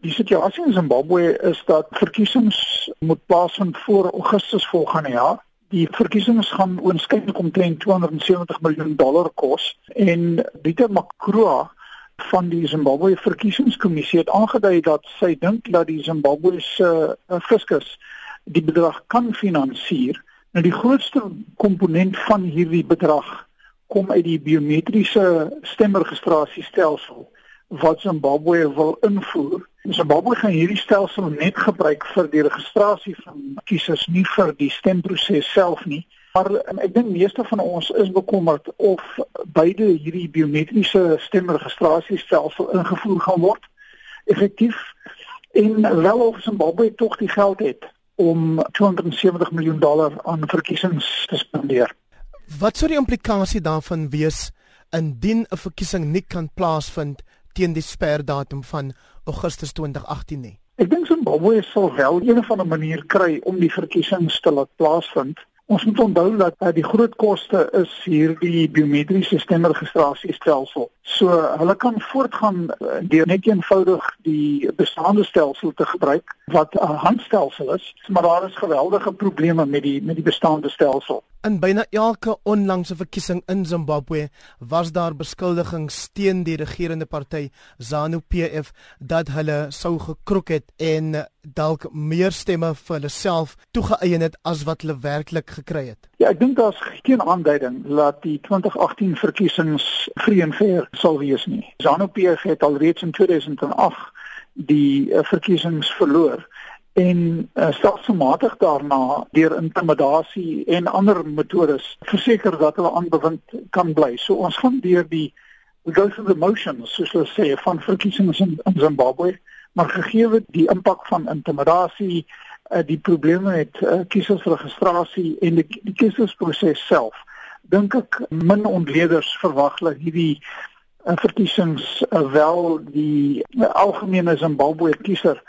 Die situasie in Zimbabwe is dat verkiesings moet plaasvind voor Augustus volgende jaar. Die verkiesings gaan oënskynlik omtrent 270 miljoen dollar kos en Dieter Makroa van die Zimbabwe verkiesingskommissie het aangedui dat sy dink dat die Zimbabwese uh, fiskus die bedrag kan finansier. Nou die grootste komponent van hierdie bedrag kom uit die biometriese stemregistrasiestelsel wat Zimbabwe wil invoer. Zimbabwe gaan hierdie stelsel net gebruik vir die registrasie van kiesers, nie vir die stemproses self nie. Maar um, ek dink meeste van ons is bekommerd of beide hierdie biometriese stemregistrasiestelsel ingevoer gaan word effektief en wel of Zimbabwe tog die geld het om 270 miljoen dollar aan verkiesings te spandeer. Wat sou die implikasie daarvan wees indien 'n verkiesing nie kan plaasvind teen die sperdatum van Augustus 2018 nie? Ek dink Zimbabwe sal wel een of ander manier kry om die verkiesings te laat plaasvind. Ons moet onthou dat uh, die groot koste is hierdie biometriese stemregistrasiestelsel. So hulle kan voortgaan uh, deur net eenvoudig die bestaande stelsel te gebruik wat 'n handstelsel is, maar daar is geweldige probleme met die met die bestaande stelsel. In byna elke onlangse verkiesing in Zimbabwe was daar beskuldigings teen die regerende party ZANU-PF dat hulle sou gekroek het en dalk meer stemme vir hulle self toegeëien het as wat hulle werklik gekry het. Ja, ek dink daar's geen aanduiding dat die 2018 verkiesings vrye en fair sal wees nie. ZANU-PF het alreeds in 2008 die uh, verkiesings verloor en uh, stelselmatig daarna deur intimidasie en ander metodes verseker dat hulle aanbewind kan bly. So ons gaan deur die go through the motions soos hulle sê van verkiesings in, in Zimbabwe, maar gegee die impak van intimidasie, uh, die probleme met uh, kiesersregistrasie en die, die kiesersproses self, dink ek min ontleeders verwag dat hierdie uh, verkiesings uh, wel die uh, algemene Zimbabwe kiezer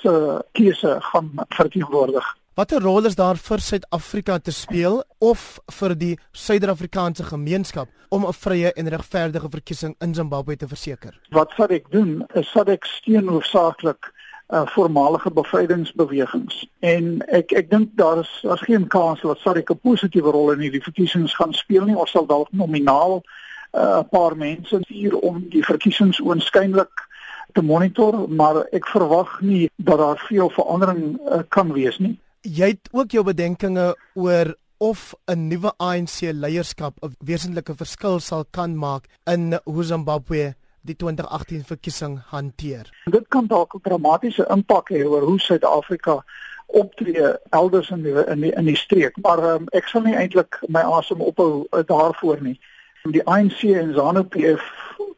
se keuse gaan verteenwoordig. Watter rol is daar vir Suid-Afrika te speel of vir die Suider-Afrikaanse gemeenskap om 'n vrye en regverdige verkiesing in Zimbabwe te verseker? Wat sal ek doen? Is sal ek steun hoofsaaklik uh, voormalige bevrydingsbewegings. En ek ek dink daar is daar's geen kans dat SADC 'n positiewe rol in hierdie verkiesings gaan speel nie. Ons sal dalk nominaal 'n uh, paar mense hier om die verkiesings oënskynlik te monitor, maar ek verwag nie dat daar veel verandering uh, kan wees nie. Jy het ook jou bedenkinge oor of 'n nuwe ANC leierskap 'n wesentlike verskil sal kan maak in hoe Zimbabwe die 2018 verkiesing hanteer. Dit kan dalk 'n dramatiese impak hê oor hoe Suid-Afrika optree elders in die, in die in die streek, maar um, ek sal nie eintlik my asem ophou uh, daarvoor nie. Die ANC en ZANU-PF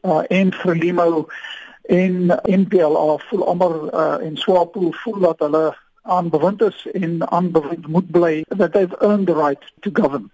uh, en Frelimo en NPLA voel almal uh, en Swapo voel dat hulle aanbewind is en aanbewind moet bly that they've earned the right to govern